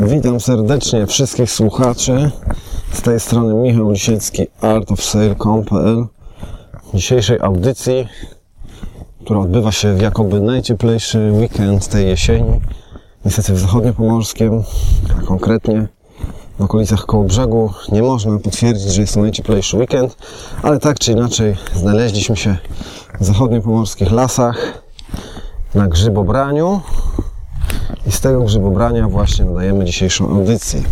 Witam serdecznie wszystkich słuchaczy. Z tej strony Michał Lisiecki, artofsale.com.pl W dzisiejszej audycji, która odbywa się w jakoby najcieplejszy weekend tej jesieni, niestety w zachodniopomorskim, a konkretnie w okolicach koło brzegu, nie można potwierdzić, że jest to najcieplejszy weekend, ale tak czy inaczej znaleźliśmy się w zachodniopomorskich lasach na grzybobraniu i z tego grzybobrania właśnie nadajemy dzisiejszą audycję.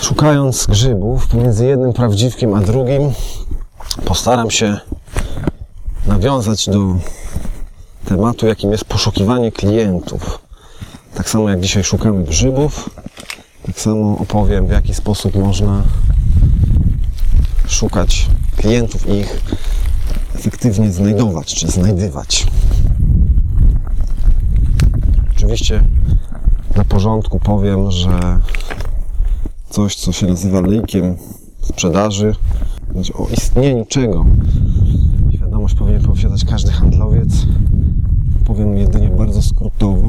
Szukając grzybów pomiędzy jednym prawdziwkiem a drugim, postaram się nawiązać do tematu, jakim jest poszukiwanie klientów. Tak samo jak dzisiaj szukamy grzybów, tak samo opowiem, w jaki sposób można szukać klientów i ich efektywnie znajdować czy znajdywać. Oczywiście na porządku powiem, że coś, co się nazywa lejkiem sprzedaży, znaczy o istnieniu czego świadomość powinien posiadać każdy handlowiec. Powiem jedynie bardzo skrótowo,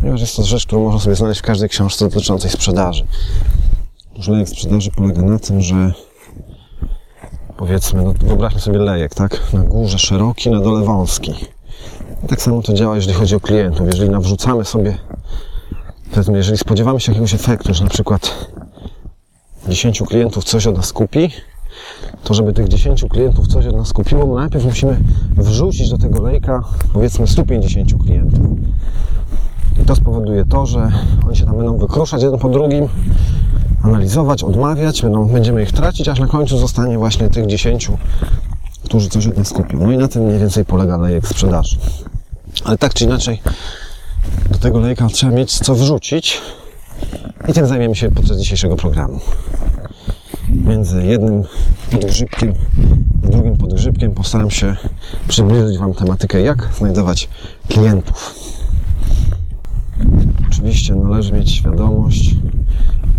ponieważ jest to rzecz, którą można sobie znaleźć w każdej książce dotyczącej sprzedaży. Otóż lejek sprzedaży polega na tym, że powiedzmy, no wyobraźmy sobie lejek, tak? Na górze szeroki, na dole wąski. Tak samo to działa, jeżeli chodzi o klientów. Jeżeli nawrzucamy sobie, powiedzmy, jeżeli spodziewamy się jakiegoś efektu, że na przykład 10 klientów coś od nas kupi, to żeby tych 10 klientów coś od nas kupiło, no najpierw musimy wrzucić do tego lejka powiedzmy 150 klientów. I to spowoduje to, że oni się tam będą wykruszać jeden po drugim, analizować, odmawiać, będą, będziemy ich tracić, aż na końcu zostanie właśnie tych 10, którzy coś od nas kupią. No i na tym mniej więcej polega lejek sprzedaży. Ale tak czy inaczej, do tego lejka trzeba mieć co wrzucić i tym zajmiemy się podczas dzisiejszego programu. Między jednym podgrzybkiem a drugim podgrzybkiem postaram się przybliżyć Wam tematykę, jak znajdować klientów. Oczywiście należy mieć świadomość,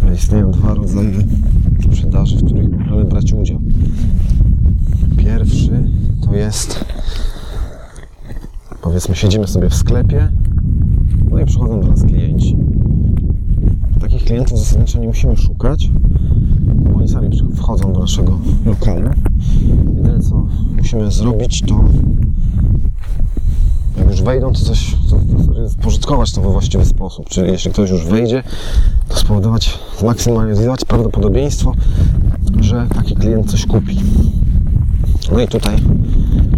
że istnieją dwa rodzaje sprzedaży, w których możemy brać udział. Pierwszy to jest powiedzmy siedzimy sobie w sklepie no i przychodzą do nas klienci. Takich klientów zasadniczo nie musimy szukać, bo oni sami wchodzą do naszego lokalu. Jedyne co musimy zrobić to jak już wejdą, to coś to, to spożytkować to we właściwy sposób. Czyli jeśli ktoś już wejdzie, to spowodować, zmaksymalizować prawdopodobieństwo, że taki klient coś kupi. No i tutaj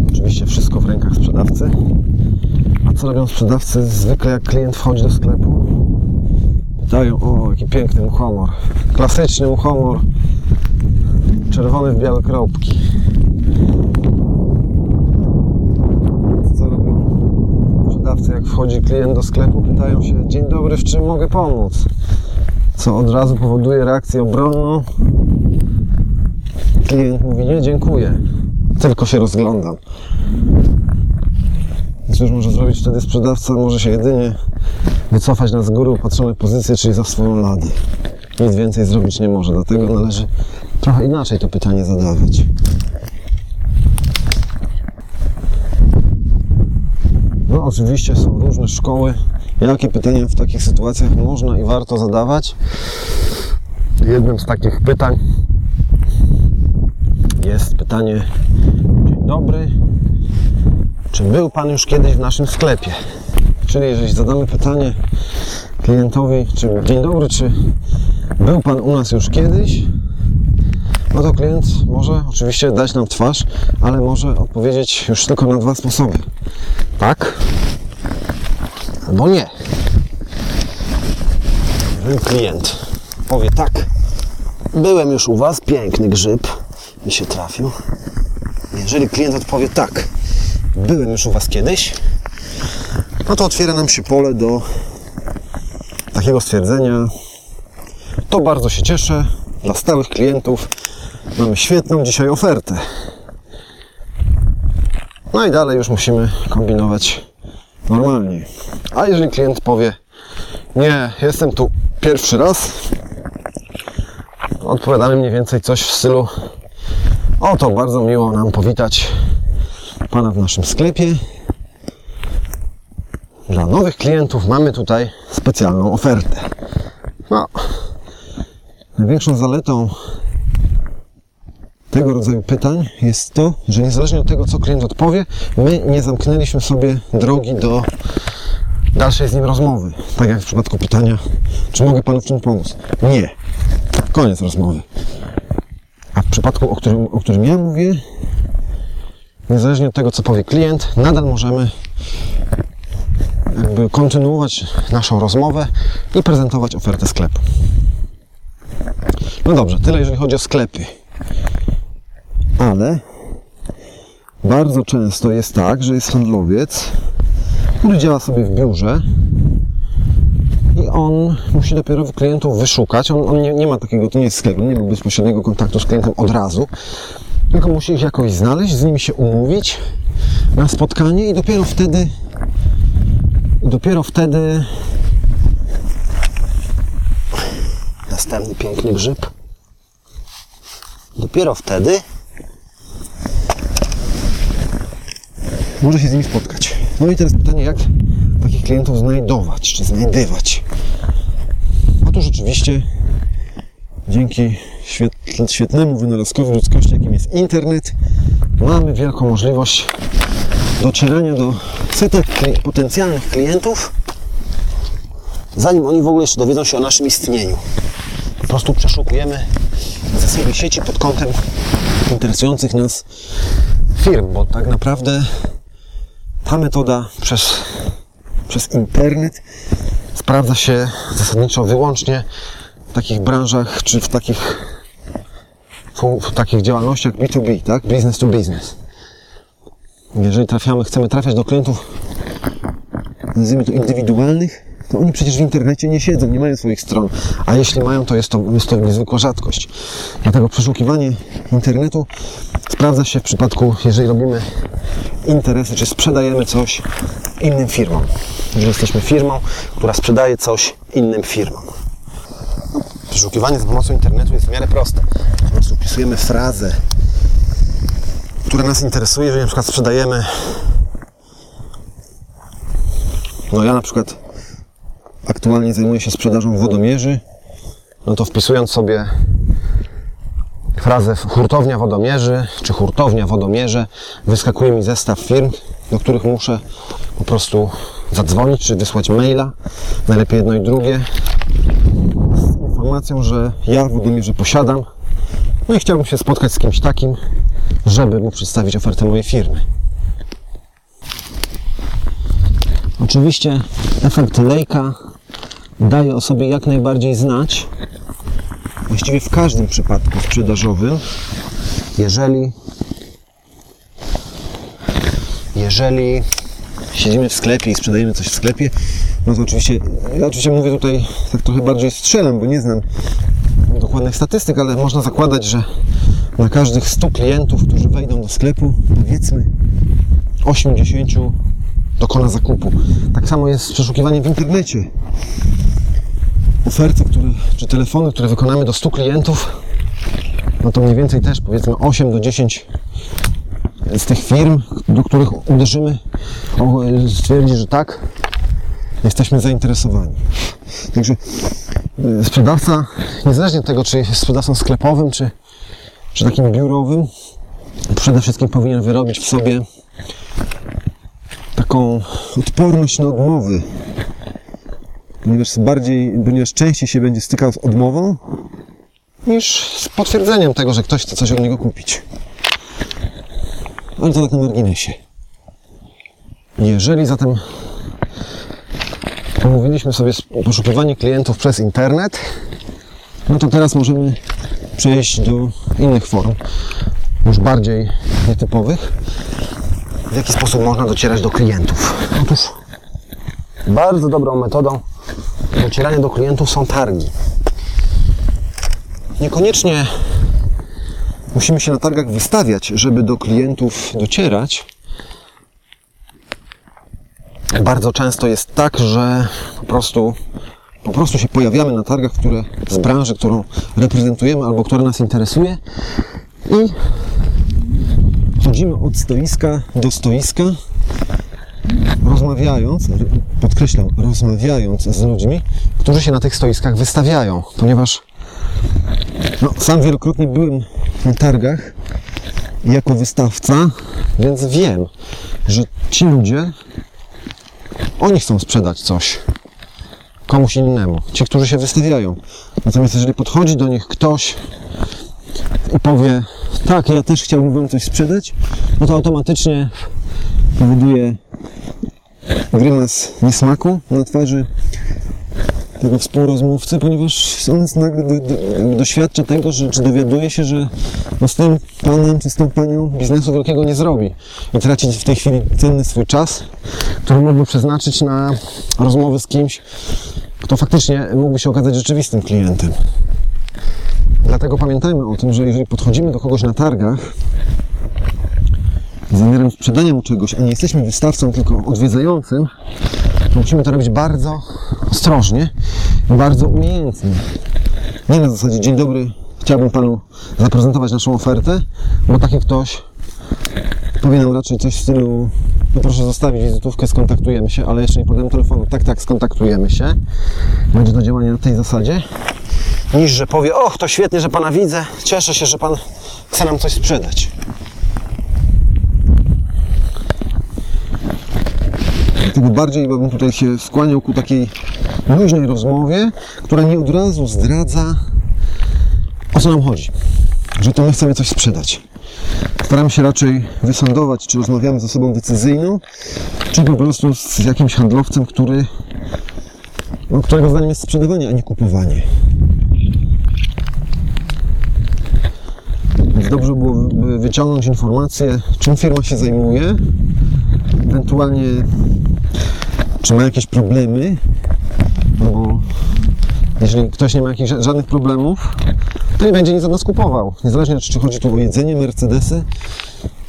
oczywiście wszystko w rękach sprzedawcy. A co robią sprzedawcy zwykle jak klient wchodzi do sklepu? Pytają, o jaki piękny muchomor. Klasyczny muchomor. Czerwony w białe kropki. Co robią sprzedawcy jak wchodzi klient do sklepu? Pytają się, dzień dobry, w czym mogę pomóc? Co od razu powoduje reakcję obronną. Klient mówi, nie dziękuję tylko się rozglądam. Cóż może zrobić wtedy sprzedawca? Może się jedynie wycofać na z góry upatrzone pozycje, czyli za swoją ladę. Nic więcej zrobić nie może, dlatego należy trochę inaczej to pytanie zadawać. No oczywiście są różne szkoły, jakie pytania w takich sytuacjach można i warto zadawać. Jednym z takich pytań jest pytanie dobry Czy był Pan już kiedyś w naszym sklepie? Czyli jeżeli zadamy pytanie klientowi czy Dzień dobry, czy był Pan u nas już kiedyś? No to klient może oczywiście dać nam twarz, ale może odpowiedzieć już tylko na dwa sposoby. Tak albo nie. Jeżeli klient powie tak, byłem już u Was, piękny grzyb, mi się trafił. Jeżeli klient odpowie tak, byłem już u Was kiedyś, no to otwiera nam się pole do takiego stwierdzenia. To bardzo się cieszę. Dla stałych klientów mamy świetną dzisiaj ofertę. No i dalej już musimy kombinować normalnie. A jeżeli klient powie, nie, jestem tu pierwszy raz, odpowiadamy mniej więcej coś w stylu Oto bardzo miło nam powitać Pana w naszym sklepie. Dla nowych klientów mamy tutaj specjalną ofertę. No, największą zaletą tego rodzaju pytań jest to, że niezależnie od tego, co klient odpowie, my nie zamknęliśmy sobie drogi do dalszej z nim rozmowy. Tak jak w przypadku pytania, czy mogę panu w czym pomóc? Nie. Koniec rozmowy. A w przypadku, o którym, o którym ja mówię, niezależnie od tego, co powie klient, nadal możemy jakby kontynuować naszą rozmowę i prezentować ofertę sklepu. No dobrze, tyle jeżeli chodzi o sklepy. Ale bardzo często jest tak, że jest handlowiec, który działa sobie w biurze on musi dopiero klientów wyszukać. On, on nie, nie, ma takiego, to nie jest sklep, nie ma bezpośredniego kontaktu z klientem od razu, tylko musi ich jakoś znaleźć, z nimi się umówić na spotkanie i dopiero wtedy dopiero wtedy następny piękny grzyb dopiero wtedy może się z nimi spotkać. No i teraz pytanie, jak takich klientów znajdować, czy znajdywać? Otóż rzeczywiście dzięki świetnemu wynalazkowi ludzkości, jakim jest internet, mamy wielką możliwość docierania do setek potencjalnych klientów, zanim oni w ogóle jeszcze dowiedzą się o naszym istnieniu. Po prostu przeszukujemy zasoby sieci pod kątem interesujących nas firm, bo tak naprawdę ta metoda przez, przez internet sprawdza się zasadniczo wyłącznie w takich branżach czy w takich, w takich działalnościach B2B, tak? Business to business. Jeżeli trafiamy, chcemy trafiać do klientów, nazwijmy to indywidualnych, to oni przecież w internecie nie siedzą, nie mają swoich stron. A jeśli mają, to jest to, jest to niezwykła rzadkość. Dlatego przeszukiwanie internetu sprawdza się w przypadku, jeżeli robimy interesy, czy sprzedajemy coś innym firmom. Jeżeli jesteśmy firmą, która sprzedaje coś innym firmom. Przeszukiwanie za pomocą internetu jest w miarę proste. Po prostu wpisujemy frazę, która nas interesuje, jeżeli na przykład sprzedajemy no ja na przykład aktualnie zajmuję się sprzedażą wodomierzy, no to wpisując sobie frazę hurtownia wodomierzy, czy hurtownia wodomierze, wyskakuje mi zestaw firm, do których muszę po prostu zadzwonić, czy wysłać maila, najlepiej jedno i drugie, z informacją, że ja wodomierze posiadam, no i chciałbym się spotkać z kimś takim, żeby mu przedstawić ofertę mojej firmy. Oczywiście efekt lejka daje o sobie jak najbardziej znać, właściwie w każdym przypadku sprzedażowym, jeżeli jeżeli siedzimy w sklepie i sprzedajemy coś w sklepie, no to oczywiście, ja oczywiście mówię tutaj tak trochę bardziej strzelam, bo nie znam dokładnych statystyk, ale można zakładać, że na każdych 100 klientów, którzy wejdą do sklepu, powiedzmy 80 dokona zakupu. Tak samo jest z przeszukiwaniem w internecie. Oferty, które, czy telefony, które wykonamy do 100 klientów, no to mniej więcej też powiedzmy 8 do 10 z tych firm, do których uderzymy, stwierdzi, że tak, jesteśmy zainteresowani. Także e, sprzedawca, niezależnie od tego, czy jest sprzedawcą sklepowym, czy, czy takim biurowym, przede wszystkim powinien wyrobić w sobie taką odporność na odmowy. Ponieważ bardziej, ponieważ częściej się będzie stykał z odmową niż z potwierdzeniem tego, że ktoś chce coś od niego kupić. Ale to tak na marginesie. Jeżeli zatem omówiliśmy sobie poszukiwanie klientów przez internet, no to teraz możemy przejść do innych form, już bardziej nietypowych. W jaki sposób można docierać do klientów? Otóż bardzo dobrą metodą docierania do klientów są targi. Niekoniecznie musimy się na targach wystawiać, żeby do klientów docierać. Bardzo często jest tak, że po prostu, po prostu się pojawiamy na targach, które z branży, którą reprezentujemy albo która nas interesuje i chodzimy od stoiska do stoiska, rozmawiając, podkreślam, rozmawiając z ludźmi, którzy się na tych stoiskach wystawiają, ponieważ no, sam wielokrotnie byłem na targach jako wystawca, więc wiem, że ci ludzie, oni chcą sprzedać coś komuś innemu, ci, którzy się wystawiają. Natomiast jeżeli podchodzi do nich ktoś i powie, tak, ja też chciałbym wam coś sprzedać, no to automatycznie powoduje grymas niesmaku na twarzy tego współrozmówcy, ponieważ on nagle do, do, doświadcza tego, że, czy dowiaduje się, że no z tym panem czy z tą panią biznesu wielkiego nie zrobi i traci w tej chwili cenny swój czas, który mógłby przeznaczyć na rozmowy z kimś, kto faktycznie mógłby się okazać rzeczywistym klientem. Dlatego pamiętajmy o tym, że jeżeli podchodzimy do kogoś na targach zamiarem sprzedania mu czegoś, a nie jesteśmy wystawcą, tylko odwiedzającym, musimy to robić bardzo ostrożnie i bardzo umiejętnie. Nie na zasadzie, dzień dobry, chciałbym Panu zaprezentować naszą ofertę, bo taki ktoś powie nam raczej coś w stylu no proszę zostawić wizytówkę, skontaktujemy się, ale jeszcze nie podam telefonu. Tak, tak, skontaktujemy się. Będzie to działanie na tej zasadzie. Niż, że powie, och, to świetnie, że Pana widzę, cieszę się, że Pan chce nam coś sprzedać. Dlatego bardziej bym tutaj się skłaniał ku takiej luźnej rozmowie, która nie od razu zdradza, o co nam chodzi. Że to my chcemy coś sprzedać. Staramy się raczej wysądować, czy rozmawiamy z osobą decyzyjną, czy po prostu z jakimś handlowcem, który, no, którego zdaniem jest sprzedawanie, a nie kupowanie. Więc dobrze byłoby wyciągnąć informację, czym firma się zajmuje, ewentualnie czy ma jakieś problemy, bo jeżeli ktoś nie ma żadnych problemów, to nie będzie nic od nas kupował. Niezależnie czy chodzi tu o jedzenie, Mercedesy,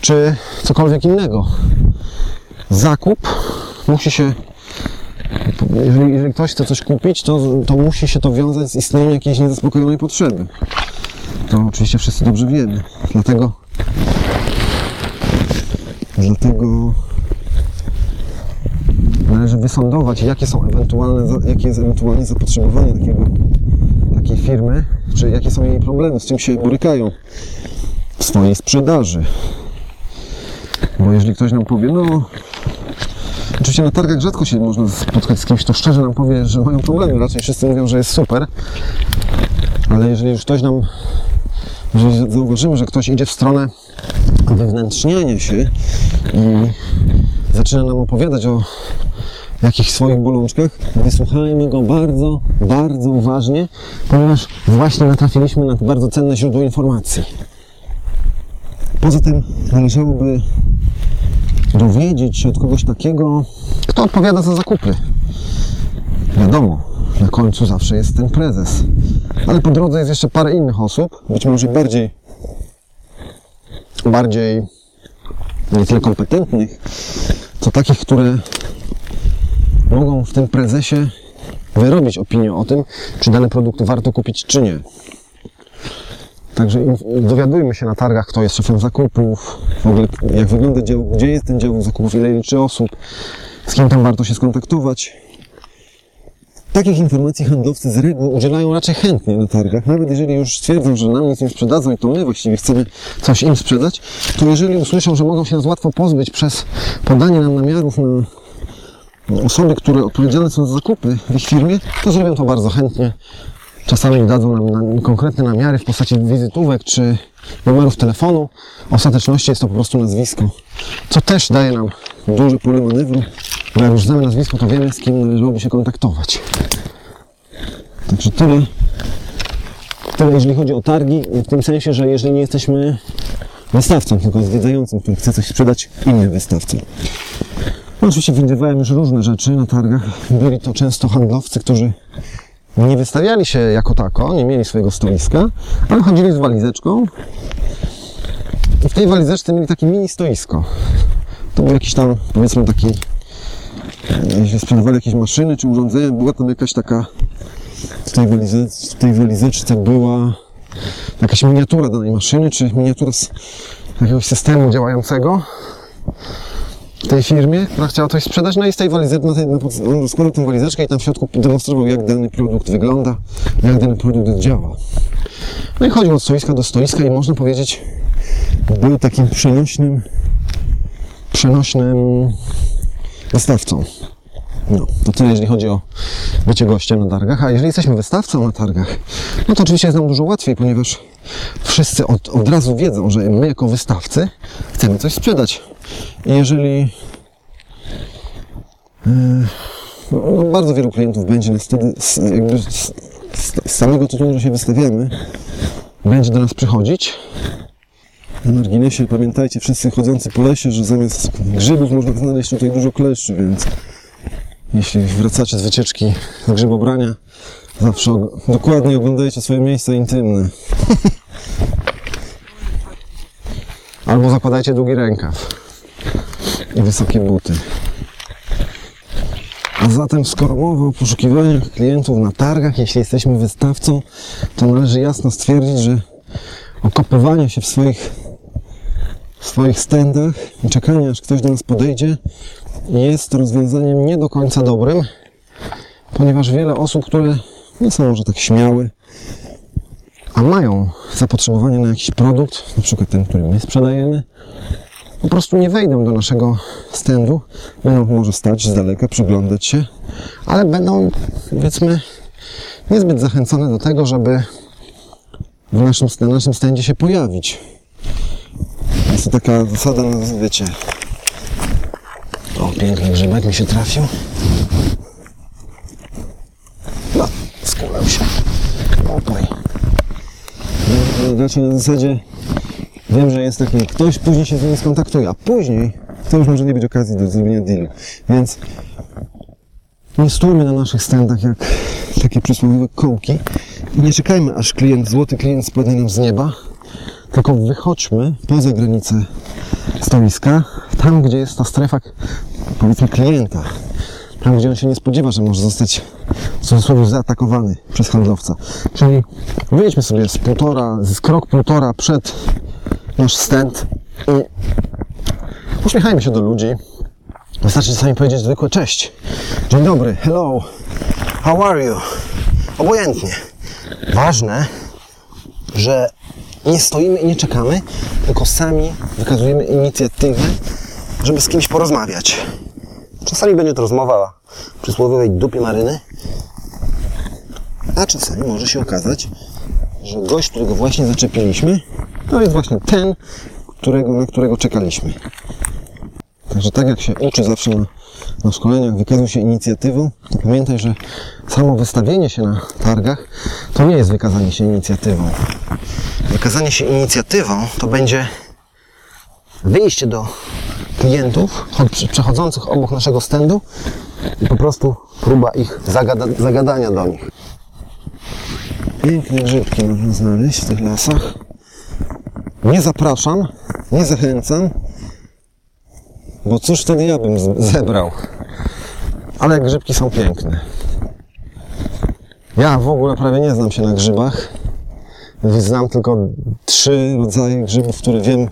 czy cokolwiek innego. Zakup musi się, jeżeli, jeżeli ktoś chce coś kupić, to, to musi się to wiązać z istnieniem jakiejś niezaspokojonej potrzeby. To oczywiście wszyscy dobrze wiemy. Dlatego dlatego należy wysądować, jakie są ewentualne, jakie jest ewentualnie zapotrzebowanie takiego, takiej firmy, czy jakie są jej problemy, z czym się borykają w swojej sprzedaży. Bo jeżeli ktoś nam powie, no Oczywiście na targach rzadko się można spotkać z kimś, kto szczerze nam powie, że mają problemy. Raczej wszyscy mówią, że jest super. Ale jeżeli już ktoś nam, jeżeli zauważymy, że ktoś idzie w stronę wewnętrzniania się i zaczyna nam opowiadać o jakichś swoich bolączkach, wysłuchajmy go bardzo, bardzo uważnie, ponieważ właśnie natrafiliśmy na bardzo cenne źródło informacji. Poza tym należałoby dowiedzieć się od kogoś takiego, kto odpowiada za zakupy. Wiadomo, na końcu zawsze jest ten prezes. Ale po drodze jest jeszcze parę innych osób, być może bardziej, bardziej nie tyle kompetentnych, co takich, które mogą w tym prezesie wyrobić opinię o tym, czy dany produkt warto kupić, czy nie. Także dowiadujmy się na targach, kto jest szefem zakupów, w ogóle jak wygląda dział, gdzie jest ten dział zakupów, ile liczy osób, z kim tam warto się skontaktować. Takich informacji handlowcy z reguły udzielają raczej chętnie na targach, nawet jeżeli już twierdzą, że nam nic nie sprzedadzą i to my właściwie chcemy coś im sprzedać, to jeżeli usłyszą, że mogą się nas łatwo pozbyć przez podanie nam namiarów na osoby, które odpowiedzialne są za zakupy w ich firmie, to zrobią to bardzo chętnie. Czasami dadzą nam konkretne namiary w postaci wizytówek czy numerów telefonu. W ostateczności jest to po prostu nazwisko, co też daje nam duże pole manewru, bo jak już znamy nazwisko, to wiemy, z kim należałoby się kontaktować. Także tyle, tyle jeżeli chodzi o targi, w tym sensie, że jeżeli nie jesteśmy wystawcą, tylko zwiedzającym, który chce coś sprzedać innym wystawcom. No, oczywiście widywałem już różne rzeczy na targach. Byli to często handlowcy, którzy nie wystawiali się jako tako, nie mieli swojego stoiska, ale chodzili z walizeczką. I w tej walizeczce mieli takie mini stoisko. To był jakiś tam, powiedzmy, taki, jeśli sprzedawali jakieś maszyny czy urządzenia, była tam jakaś taka, w tej, walizeczce, w tej walizeczce była jakaś miniatura danej maszyny, czy miniatura z jakiegoś systemu działającego. tej firmie, która chciała coś sprzedać, no i z tej walizeczki, na tej, on rozkładał tę walizeczkę i tam w środku demonstrował, jak dany produkt wygląda, jak dany produkt działa. No i chodził od stoiska do stoiska i można powiedzieć, był takim przenośnym, przenośnym wystawcą. No, to tyle, jeżeli chodzi o bycie gościem na targach. A jeżeli jesteśmy wystawcą na targach, no to oczywiście jest nam dużo łatwiej, ponieważ wszyscy od, od razu wiedzą, że my jako wystawcy chcemy coś sprzedać. I jeżeli yy, no, bardzo wielu klientów będzie nas wtedy z, jakby z, z, z samego tytułu, że się wystawiamy, będzie do nas przychodzić. Na marginesie pamiętajcie wszyscy chodzący po lesie, że zamiast grzybów można znaleźć tutaj dużo kleszczy, więc jeśli wracacie z wycieczki grzybobrania, zawsze dokładnie oglądajcie swoje miejsca intymne. Albo zakładajcie długi rękaw i wysokie buty. A zatem, skoro mowa o poszukiwaniach klientów na targach, jeśli jesteśmy wystawcą, to należy jasno stwierdzić, że okopywanie się w swoich, swoich standach i czekanie, aż ktoś do nas podejdzie, jest rozwiązaniem nie do końca dobrym, ponieważ wiele osób, które nie są może tak śmiałe, a mają zapotrzebowanie na jakiś produkt, na przykład ten, który my sprzedajemy, po prostu nie wejdą do naszego standu, będą może stać z daleka, przyglądać się, ale będą, powiedzmy, niezbyt zachęcone do tego, żeby w naszym, na naszym standzie się pojawić. Jest to taka zasada, no, wiecie, o, piękny grzybek mi się trafił. No, skulał się. Opaj. Raczej na zasadzie wiem, że jest taki ktoś, później się z nim skontaktuje, a później to już może nie być okazji do zrobienia dealu. Więc nie stójmy na naszych standach jak takie przysłowiowe kołki i nie czekajmy, aż klient, złoty klient spadnie nam z nieba, tylko wychodźmy poza granicę stoiska, tam gdzie jest ta strefa, powiedzmy, klienta. Tam, gdzie on się nie spodziewa, że może zostać w cudzysłowie zaatakowany przez handlowca. Czyli wyjdźmy sobie z półtora, z krok półtora przed nasz stand i uśmiechajmy się do ludzi. Wystarczy czasami powiedzieć zwykłe cześć. Dzień dobry, hello, how are you? Obojętnie. Ważne, że nie stoimy i nie czekamy, tylko sami wykazujemy inicjatywę, żeby z kimś porozmawiać. Czasami będzie to rozmowa przysłowiowej dupie maryny, a czasami może się okazać, że gość, którego właśnie zaczepiliśmy, to jest właśnie ten, którego, na którego czekaliśmy. Także tak jak się uczy zawsze na, na szkoleniach, wykazuj się inicjatywą, to pamiętaj, że samo wystawienie się na targach to nie jest wykazanie się inicjatywą. Wykazanie się inicjatywą to będzie wyjście do klientów chod- przechodzących obok naszego standu i po prostu próba ich zagada- zagadania do nich. Piękne grzybki można znaleźć w tych lasach. Nie zapraszam, nie zachęcam, bo cóż wtedy ja bym zebrał. Ale grzybki są piękne. Ja w ogóle prawie nie znam się na grzybach. Znam tylko trzy rodzaje grzybów, które wiem,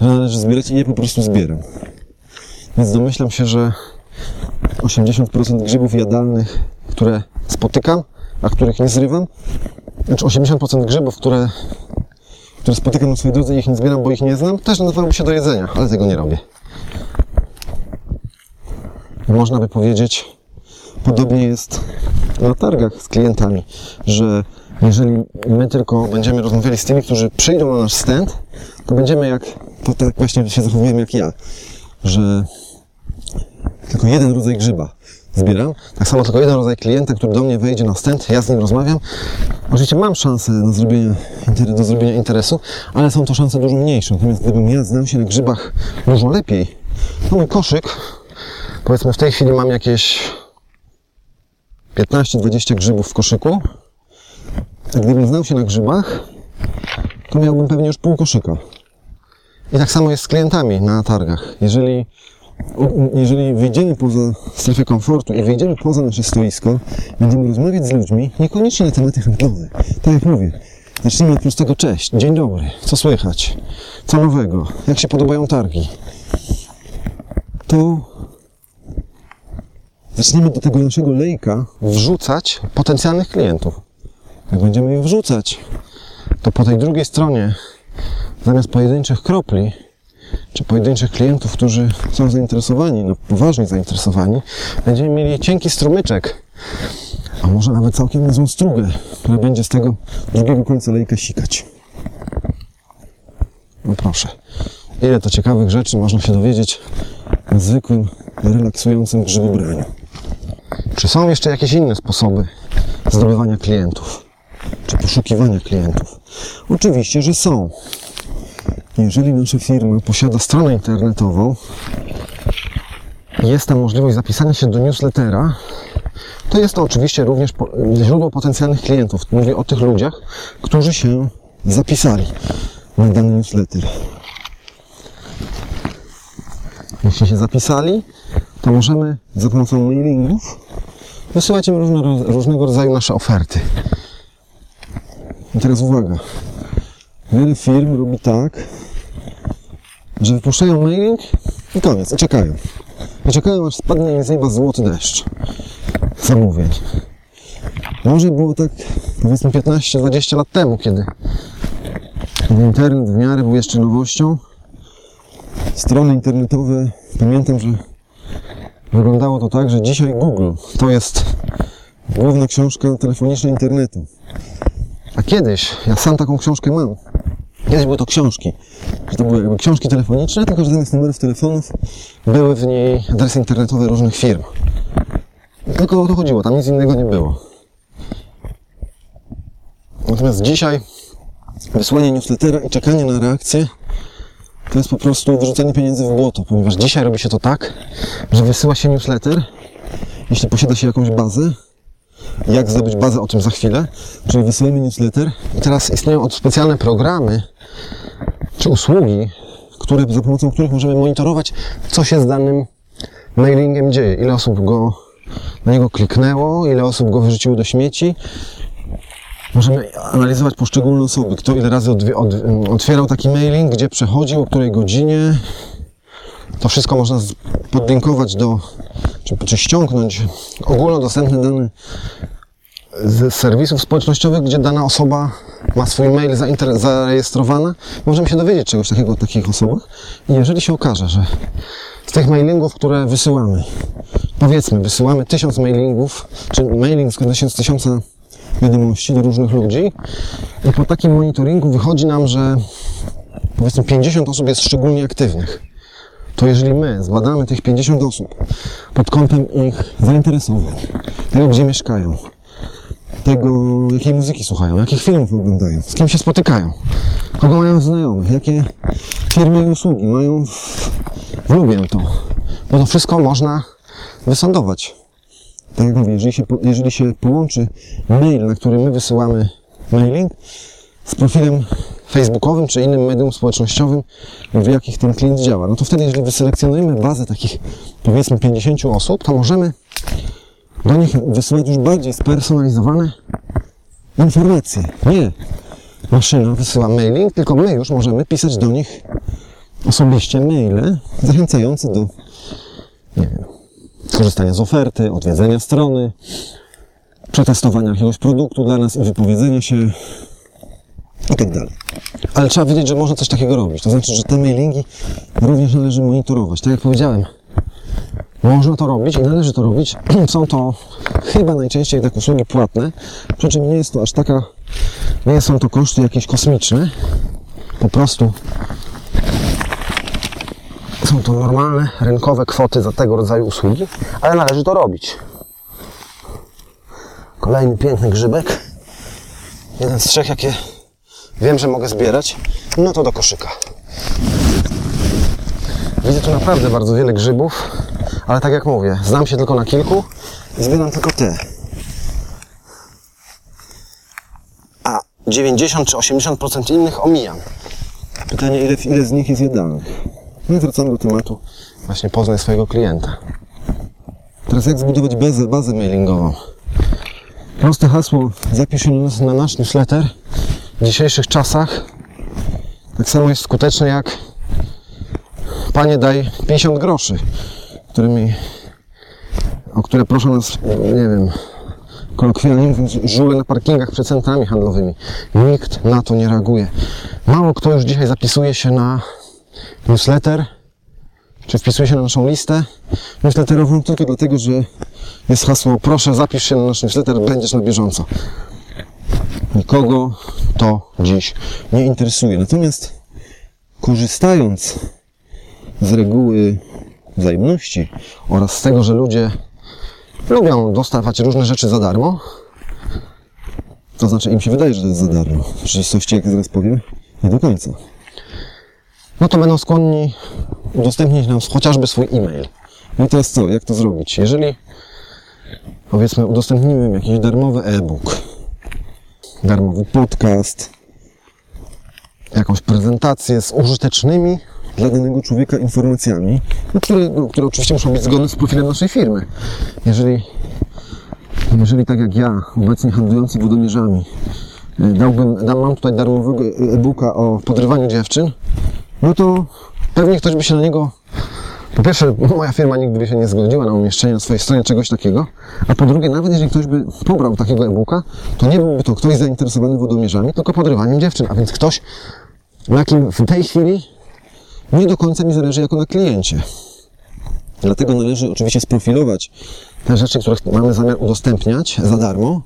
że należy zbierać i je po prostu zbieram. Więc domyślam się, że 80% grzybów jadalnych, które spotykam, a których nie zrywam, znaczy 80% grzybów, które, które spotykam na swojej drodze i ich nie zbieram, bo ich nie znam, też nadawałoby się do jedzenia, ale tego nie robię. Można by powiedzieć, podobnie jest na targach z klientami, że jeżeli my tylko będziemy rozmawiali z tymi, którzy przyjdą na nasz stand, to będziemy jak, to tak właśnie się zachowujemy jak ja, że tylko jeden rodzaj grzyba zbieram, tak samo tylko jeden rodzaj klienta, który do mnie wejdzie na stand, ja z nim rozmawiam. Oczywiście mam szansę na zrobienie, do zrobienia interesu, ale są to szanse dużo mniejsze. Natomiast gdybym ja znał się na grzybach dużo lepiej, to mój koszyk, powiedzmy w tej chwili mam jakieś 15-20 grzybów w koszyku, a gdybym znał się na grzybach, to miałbym pewnie już pół koszyka. I tak samo jest z klientami na targach. Jeżeli, jeżeli wyjdziemy poza strefę komfortu i wyjdziemy poza nasze stoisko, będziemy rozmawiać z ludźmi, niekoniecznie na tematy handlowe. Tak jak mówię, zacznijmy od prostego cześć, dzień dobry, co słychać, co nowego, jak się podobają targi. to zaczniemy do tego naszego lejka wrzucać potencjalnych klientów. Jak będziemy ich wrzucać, to po tej drugiej stronie, zamiast pojedynczych kropli, czy pojedynczych klientów, którzy są zainteresowani, no poważnie zainteresowani, będziemy mieli cienki strumyczek, a może nawet całkiem niezłą strugę, która będzie z tego drugiego końca lejka sikać. No proszę, ile to ciekawych rzeczy można się dowiedzieć na zwykłym, relaksującym grzybobraniu. Czy są jeszcze jakieś inne sposoby zdobywania klientów? Czy poszukiwania klientów? Oczywiście, że są. Jeżeli nasza firma posiada stronę internetową, jest tam możliwość zapisania się do newslettera, to jest to oczywiście również źródło potencjalnych klientów. Mówię o tych ludziach, którzy się zapisali na dany newsletter. Jeśli się zapisali, to możemy za pomocą mailingów wysyłać im różne, różnego rodzaju nasze oferty. I teraz uwaga. Wiele firm robi tak, że wypuszczają mailing i koniec, i czekają. I czekają, aż spadnie z nieba złoty deszcz zamówień. Może było tak, powiedzmy 15-20 lat temu, kiedy internet w miarę był jeszcze nowością. Strony internetowe, pamiętam, że wyglądało to tak, że dzisiaj Google to jest główna książka telefoniczna internetu. A kiedyś, ja sam taką książkę mam. Kiedyś były to książki. To były jakby książki telefoniczne, tylko że zamiast numerów telefonów były w niej adresy internetowe różnych firm. Tylko o to chodziło, tam nic innego nie było. Natomiast dzisiaj wysłanie newslettera i czekanie na reakcję to jest po prostu wyrzucanie pieniędzy w błoto, ponieważ dzisiaj robi się to tak, że wysyła się newsletter, jeśli posiada się jakąś bazę, jak zdobyć bazę, o tym za chwilę, czyli wysyłamy newsletter i teraz istnieją od specjalne programy czy usługi, które, za pomocą których możemy monitorować, co się z danym mailingiem dzieje, ile osób go na niego kliknęło, ile osób go wyrzuciło do śmieci, Możemy analizować poszczególne osoby, kto ile razy otwierał taki mailing, gdzie przechodził, o której godzinie. To wszystko można podlinkować do, czy, czy ściągnąć ogólnodostępne dane z serwisów społecznościowych, gdzie dana osoba ma swój mail zarejestrowany. Możemy się dowiedzieć czegoś takiego o takich osobach. I jeżeli się okaże, że z tych mailingów, które wysyłamy, powiedzmy, wysyłamy tysiąc mailingów, czy mailing składa się z tysiąca wiadomości do różnych ludzi i po takim monitoringu wychodzi nam, że powiedzmy 50 osób jest szczególnie aktywnych. To jeżeli my zbadamy tych 50 osób pod kątem ich zainteresowań, tego gdzie mieszkają, tego jakiej muzyki słuchają, jakich filmów oglądają, z kim się spotykają, kogo mają znajomych, jakie firmy i usługi mają w, lubię to. Bo to wszystko można wysądować tak jak mówię, jeżeli się, jeżeli się połączy mail, na który my wysyłamy mailing z profilem facebookowym czy innym medium społecznościowym, w jakich ten klient działa, no to wtedy, jeżeli wyselekcjonujemy bazę takich powiedzmy 50 osób, to możemy do nich wysyłać już bardziej spersonalizowane informacje. Nie maszyna wysyła mailing, tylko my już możemy pisać do nich osobiście maile zachęcające do nie wiem, skorzystania z oferty, odwiedzenia strony, przetestowania jakiegoś produktu dla nas i wypowiedzenia się i tak. Ale trzeba wiedzieć, że można coś takiego robić. To znaczy, że te mailingi również należy monitorować. Tak jak powiedziałem, można to robić i należy to robić. Są to chyba najczęściej tak usługi płatne, przy czym nie jest to aż taka, nie są to koszty jakieś kosmiczne. Po prostu są to normalne, rynkowe kwoty za tego rodzaju usługi, ale należy to robić. Kolejny piękny grzybek. Jeden z trzech, jakie wiem, że mogę zbierać. No to do koszyka. Widzę tu naprawdę bardzo wiele grzybów, ale tak jak mówię, znam się tylko na kilku i zbieram tylko te. A 90 czy 80% innych omijam. Pytanie, ile, ile z nich jest jadalnych? No i wracamy do tematu właśnie poznaj swojego klienta. Teraz jak zbudować bazę, bazę mailingową? Proste hasło, zapisz się na nas- na nasz newsletter. W dzisiejszych czasach tak samo jest skuteczne jak panie daj 50 groszy, którymi, o które proszą nas, nie wiem, kolokwialnie mówiąc, żule na parkingach przed centrami handlowymi. Nikt na to nie reaguje. Mało kto już dzisiaj zapisuje się na newsletter, czy wpisuje się na naszą listę newsletterową tylko dlatego, że jest hasło proszę zapisz się na nasz newsletter, będziesz na bieżąco. Nikogo to dziś nie interesuje. Natomiast korzystając z reguły wzajemności oraz z tego, że ludzie lubią dostawać różne rzeczy za darmo, to znaczy im się wydaje, że to jest za darmo. W rzeczywistości, jak zaraz powiem, nie do końca. No to będą skłonni udostępnić nam chociażby swój e-mail. No i teraz co? Jak to zrobić? Jeżeli powiedzmy udostępnimy im jakiś darmowy e-book, darmowy podcast, jakąś prezentację z użytecznymi dla danego człowieka informacjami, no, które, no, które oczywiście muszą być zgodne z profilem naszej firmy. Jeżeli, jeżeli tak jak ja, obecnie handlujący wodomierzami, e, dałbym, dam, mam tutaj darmowego e-booka o podrywaniu dziewczyn, no to pewnie ktoś by się na niego po pierwsze, moja firma nigdy by się nie zgodziła na umieszczenie na swojej stronie czegoś takiego, a po drugie, nawet jeżeli ktoś by pobrał takiego e-booka, to nie byłby to ktoś zainteresowany wodomierzami, tylko podrywaniem dziewczyn, a więc ktoś, na kim w tej chwili nie do końca mi zależy jako na kliencie. Dlatego należy oczywiście sprofilować te rzeczy, które mamy zamiar udostępniać za darmo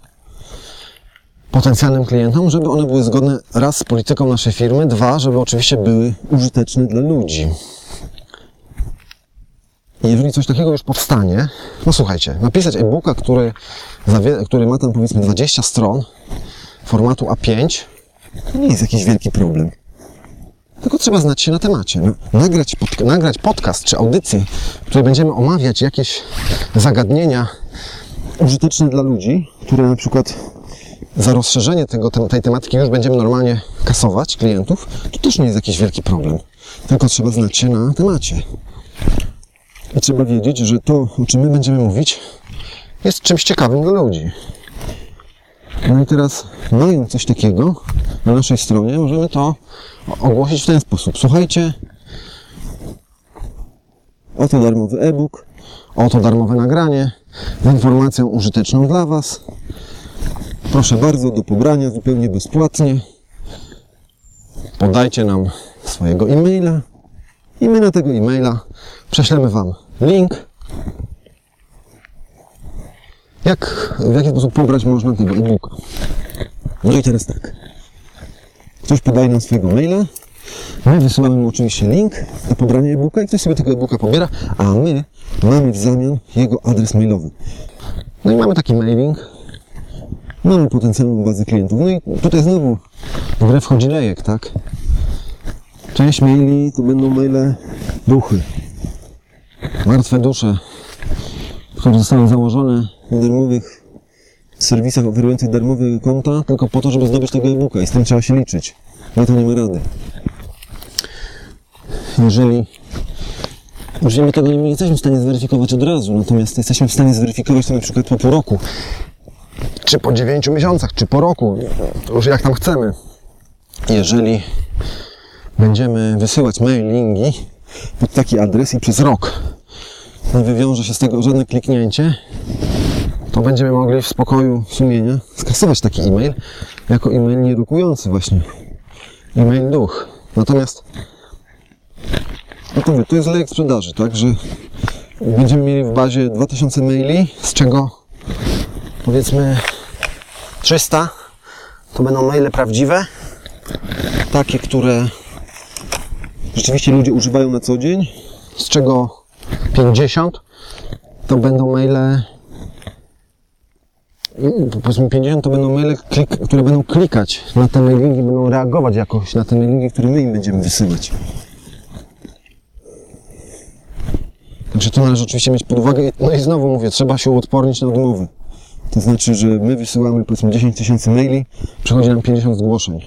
potencjalnym klientom, żeby one były zgodne raz z polityką naszej firmy, dwa, żeby oczywiście były użyteczne dla ludzi. I jeżeli coś takiego już powstanie, no słuchajcie, napisać e-booka, który, który ma tam powiedzmy 20 stron formatu A5, to nie jest jakiś wielki problem. Tylko trzeba znać się na temacie. No, nagrać, pod, nagrać podcast czy audycję, w której będziemy omawiać jakieś zagadnienia użyteczne dla ludzi, które na przykład za rozszerzenie tego, tej tematyki już będziemy normalnie kasować klientów, to też nie jest jakiś wielki problem. Tylko trzeba znać się na temacie. I trzeba wiedzieć, że to, o czym my będziemy mówić, jest czymś ciekawym dla ludzi. No i teraz, mając coś takiego na naszej stronie, możemy to ogłosić w ten sposób. Słuchajcie, oto darmowy e-book, oto darmowe nagranie z informacją użyteczną dla Was. Proszę bardzo, do pobrania zupełnie bezpłatnie. Podajcie nam swojego e-maila i my na tego e-maila prześlemy Wam link, jak, w jaki sposób pobrać można tego e-booka. No i teraz tak. Ktoś podaje nam swojego maila, my wysyłamy mu oczywiście link do pobrania e-booka i ktoś sobie tego e-booka pobiera, a my mamy w zamian jego adres mailowy. No i mamy taki mailing, mamy potencjalną bazę klientów. No i tutaj znowu w grę wchodzi lejek, tak? Część maili to będą maile duchy. Martwe dusze, które zostały założone w darmowych serwisach oferujących darmowe konta tylko po to, żeby zdobyć tego e-booka i z tym trzeba się liczyć. Na to nie ma rady. Jeżeli Oczywiście my tego nie jesteśmy w stanie zweryfikować od razu, natomiast jesteśmy w stanie zweryfikować to na przykład po pół roku, czy po dziewięciu miesiącach, czy po roku, już jak tam chcemy. Jeżeli będziemy wysyłać mailingi pod taki adres i przez rok nie wywiąże się z tego żadne kliknięcie, to będziemy mogli w spokoju sumienia skasować taki e-mail jako e-mail nierukujący właśnie. E-mail duch. Natomiast no to, mówię, to jest lejek sprzedaży, tak, że będziemy mieli w bazie 2000 maili, z czego powiedzmy 300 to będą maile prawdziwe, takie, które rzeczywiście ludzie używają na co dzień, z czego 50 to będą maile powiedzmy 50 to będą maile, które będą klikać na te mailingi, będą reagować jakoś na te mailingi, które my im będziemy wysyłać. Także to należy oczywiście mieć pod uwagę. No i znowu mówię, trzeba się uodpornić na odmowy. To znaczy, że my wysyłamy powiedzmy 10 tysięcy maili, przychodzi nam 50 zgłoszeń.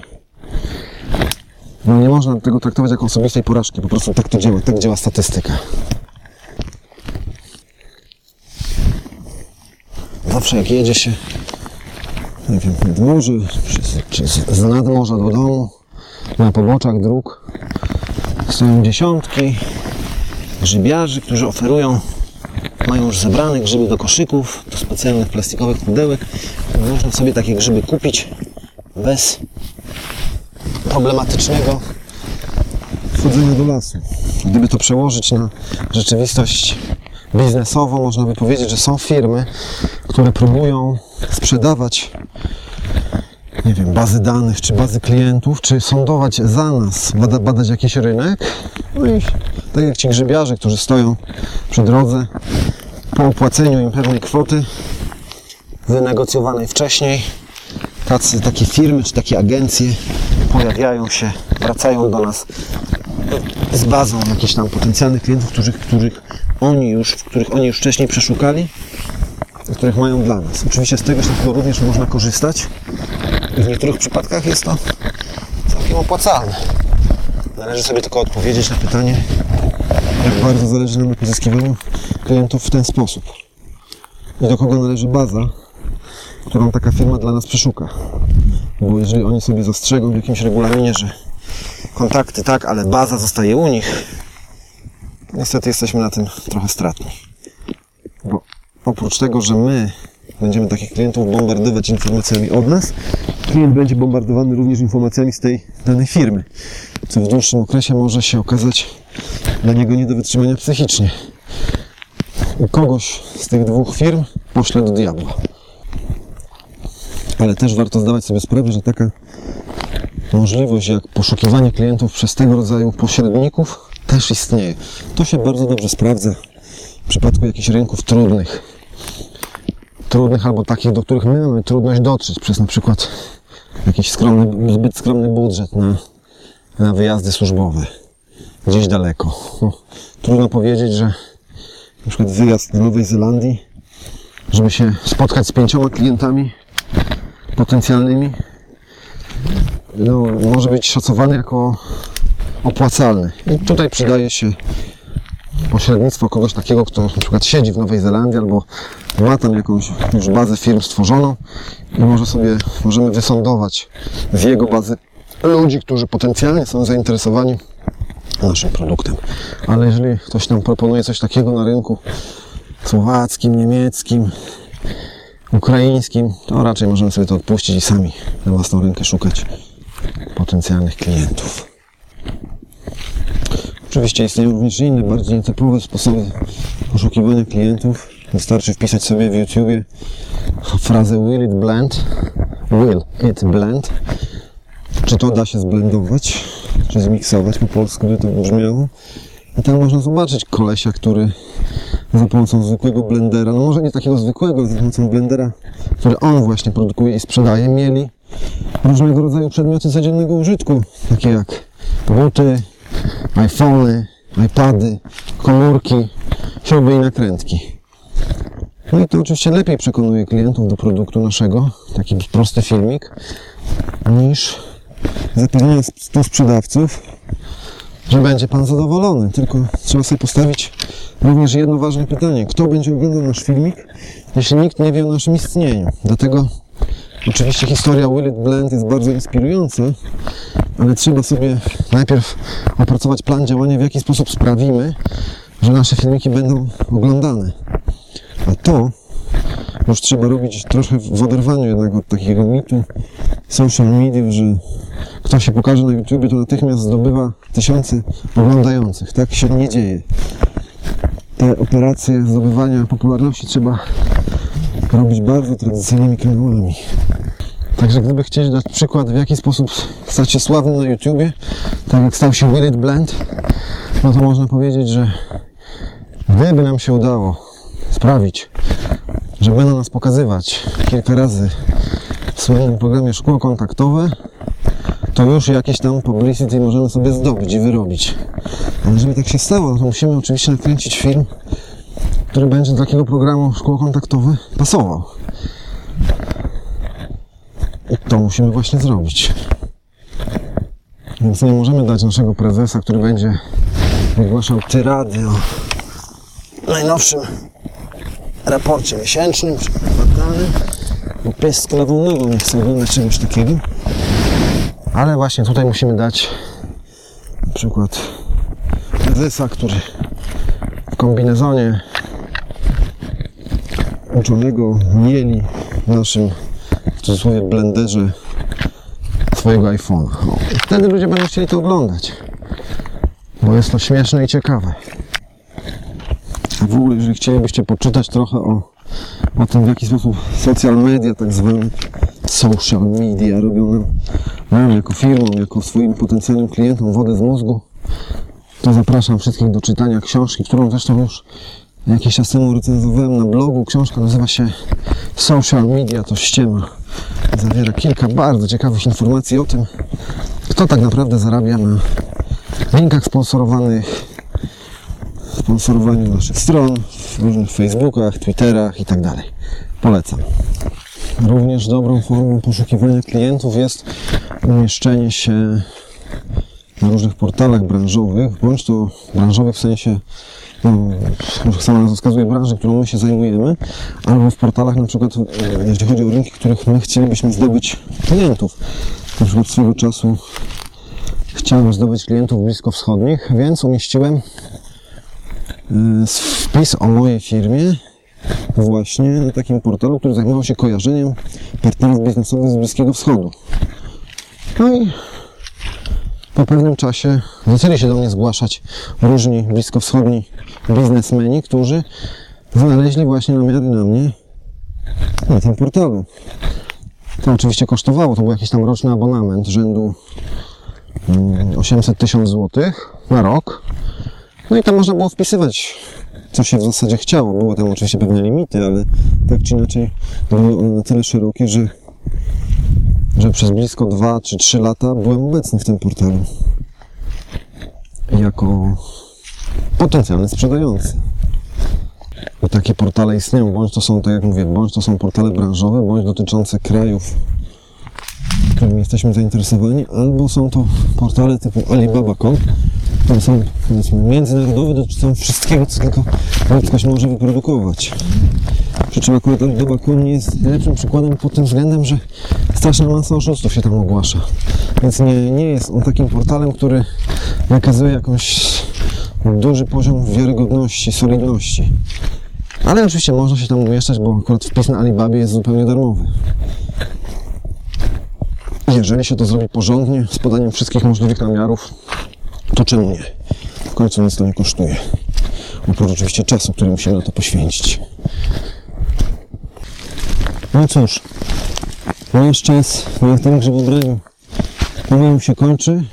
No nie można tego traktować jako osobistej porażki, po prostu tak to działa, tak działa statystyka. Zawsze jak jedzie się, nie wiem, nad morze, czy, z nadmorza do domu, na poboczach dróg stoją dziesiątki, grzybiarzy, którzy oferują, mają już zebrane grzyby do koszyków, do specjalnych plastikowych pudełek. Można sobie takie grzyby kupić bez problematycznego wchodzenia do lasu. Gdyby to przełożyć na rzeczywistość biznesową, można by powiedzieć, że są firmy, które próbują sprzedawać nie wiem, bazy danych, czy bazy klientów, czy sądować za nas, bada, badać jakiś rynek. Tak jak ci grzybiarze, którzy stoją przy drodze, po opłaceniu im pewnej kwoty wynegocjowanej wcześniej, tacy, takie firmy, czy takie agencje pojawiają się, wracają do nas z bazą jakichś tam potencjalnych klientów, których, których oni już, których oni już wcześniej przeszukali, których mają dla nas. Oczywiście z tego wszystkiego również można korzystać i w niektórych przypadkach jest to całkiem opłacalne. Należy sobie tylko odpowiedzieć na pytanie, jak bardzo zależy nam na pozyskiwaniu klientów w ten sposób. I do kogo należy baza, którą taka firma dla nas przeszuka. Bo jeżeli oni sobie zastrzegą w jakimś regulaminie, że kontakty tak, ale baza zostaje u nich, niestety jesteśmy na tym trochę stratni. Bo oprócz tego, że my będziemy takich klientów bombardować informacjami od nas, klient będzie bombardowany również informacjami z tej danej firmy, co w dłuższym okresie może się okazać dla niego nie do wytrzymania psychicznie. I kogoś z tych dwóch firm pośle do diabła. Ale też warto zdawać sobie sprawę, że taka możliwość jak poszukiwanie klientów przez tego rodzaju pośredników też istnieje. To się bardzo dobrze sprawdza w przypadku jakichś rynków trudnych. Trudnych albo takich, do których my mamy trudność dotrzeć przez na przykład jakiś skromny, zbyt skromny budżet na, na wyjazdy służbowe gdzieś daleko. No, trudno powiedzieć, że na przykład wyjazd do Nowej Zelandii, żeby się spotkać z pięcioma klientami potencjalnymi, no, może być szacowany jako opłacalny. I tutaj przydaje się pośrednictwo kogoś takiego, kto na przykład siedzi w Nowej Zelandii albo ma tam jakąś już bazę firm stworzoną i może sobie, możemy wysądować z jego bazy ludzi, którzy potencjalnie są zainteresowani naszym produktem. Ale jeżeli ktoś nam proponuje coś takiego na rynku słowackim, niemieckim, ukraińskim, to raczej możemy sobie to odpuścić i sami na własną rękę szukać potencjalnych klientów. Oczywiście istnieją również inne, bardziej nietypowe sposoby poszukiwania klientów. Wystarczy wpisać sobie w YouTubie frazę will it blend, will it blend. Czy to da się zblendować, czy zmiksować po polsku, by to brzmiało. I tam można zobaczyć kolesia, który za pomocą zwykłego blendera, no może nie takiego zwykłego, za pomocą blendera, który on właśnie produkuje i sprzedaje, mieli różnego rodzaju przedmioty codziennego użytku, takie jak buty, iPhony, iPady, komórki, śruby i nakrętki. No i to oczywiście lepiej przekonuje klientów do produktu naszego, taki prosty filmik, niż zapewnienie 100 sprzedawców, że będzie Pan zadowolony. Tylko trzeba sobie postawić również jedno ważne pytanie. Kto będzie oglądał nasz filmik, jeśli nikt nie wie o naszym istnieniu? Dlatego oczywiście historia Will It Blend jest bardzo inspirująca, ale trzeba sobie najpierw opracować plan działania, w jaki sposób sprawimy, że nasze filmiki będą oglądane. A to już trzeba robić trochę w oderwaniu jednak od takiego mitu social mediów, że kto się pokaże na YouTube, to natychmiast zdobywa tysiące oglądających. Tak się nie dzieje. Te operacje zdobywania popularności trzeba robić bardzo tradycyjnymi kanałami. Także gdyby chcieć dać przykład, w jaki sposób stać się sławny na YouTubie, tak jak stał się Will It Blend, no to można powiedzieć, że gdyby nam się udało sprawić, że będą nas pokazywać kilka razy w swoim programie szkło kontaktowe, to już jakieś tam publicity możemy sobie zdobyć i wyrobić. Ale żeby tak się stało, no to musimy oczywiście nakręcić film, który będzie do takiego programu szkło kontaktowe pasował. To musimy właśnie zrobić. Więc nie możemy dać naszego prezesa, który będzie wygłaszał tyrady o najnowszym raporcie miesięcznym kwartalnym, bo pies z kulawą nogą nie chce oglądać czegoś takiego. Ale właśnie tutaj musimy dać na przykład prezesa, który kombinezonie uczonego mieli w naszym w cudzysłowie blenderze swojego iPhone'a. I wtedy ludzie będą chcieli to oglądać, bo jest to śmieszne i ciekawe. A w ogóle, jeżeli chcielibyście poczytać trochę o, o tym, w jaki sposób social media, tak zwane social media, robią nam jako firmą, jako swoim potencjalnym klientom wodę z mózgu, to zapraszam wszystkich do czytania książki, którą zresztą już jakiś czas temu recenzowałem na blogu. Książka nazywa się Social Media to ściema. Zawiera kilka bardzo ciekawych informacji o tym, kto tak naprawdę zarabia na linkach sponsorowanych, sponsorowaniu naszych stron, w różnych Facebookach, Twitterach i tak. Polecam. Również dobrą formą poszukiwania klientów jest umieszczenie się na różnych portalach branżowych, bądź to branżowych w sensie, sama nazwa wskazuje branży, którą my się zajmujemy, albo w portalach na przykład, e, jeśli chodzi o rynki, których my chcielibyśmy zdobyć klientów. Na przykład swego czasu chciałem zdobyć klientów bliskowschodnich, więc umieściłem e, wpis o mojej firmie właśnie na takim portalu, który zajmował się kojarzeniem partnerów biznesowych z Bliskiego Wschodu. No i po pewnym czasie zaczęli się do mnie zgłaszać różni bliskowschodni biznesmeni, którzy znaleźli właśnie namiary na mnie na tym portalu. To oczywiście kosztowało, to był jakiś tam roczny abonament rzędu mm, 800 tysięcy złotych na rok. No i tam można było wpisywać, co się w zasadzie chciało. Były tam oczywiście pewne limity, ale tak czy inaczej były one na tyle szerokie, że że przez blisko 2 czy 3 lata byłem obecny w tym portalu jako potencjalny sprzedający. I takie portale istnieją, bądź to są, tak jak mówię, bądź to są portale branżowe, bądź dotyczące krajów, którymi jesteśmy zainteresowani, albo są to portale typu Alibaba.com, które są powiedzmy międzynarodowe, dotyczą wszystkiego, co tylko ludzkość może wyprodukować. Przy czym akurat Alibaba.com nie jest lepszym przykładem pod tym względem, że straszna masa oszustów się tam ogłasza. Więc nie, nie jest on takim portalem, który nakazuje jakąś duży poziom wiarygodności, solidności. Ale oczywiście można się tam umieszczać, bo akurat wpis na Alibabie jest zupełnie darmowy. Jeżeli się to zrobi porządnie, z podaniem wszystkich możliwych namiarów, to czemu nie? W końcu nic to nie kosztuje. Oprócz oczywiście czasu, który musimy na to poświęcić. No cóż, nasz czas na tym grzybobraniu pomału się kończy.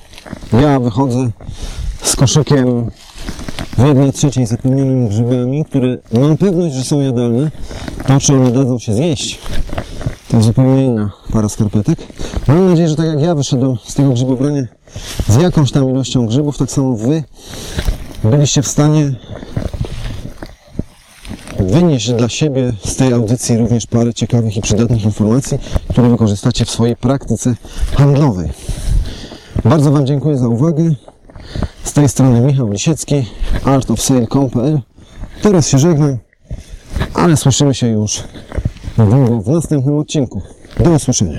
Ja wychodzę z koszykiem w jednej trzeciej zapełnionym grzybami, które mam pewność, że są jadalne. To, czy one dadzą się zjeść, to zupełnie inna para skarpetek. Mam nadzieję, że tak jak ja wyszedłem z tego grzybobrania z jakąś tam ilością grzybów, tak samo wy byliście w stanie wynieść dla siebie z tej audycji również parę ciekawych i przydatnych informacji, które wykorzystacie w swojej praktyce handlowej. Bardzo Wam dziękuję za uwagę. Z tej strony Michał Lisiecki, artofsale.com.pl Teraz się żegnam, ale słyszymy się już w następnym odcinku. Do usłyszenia.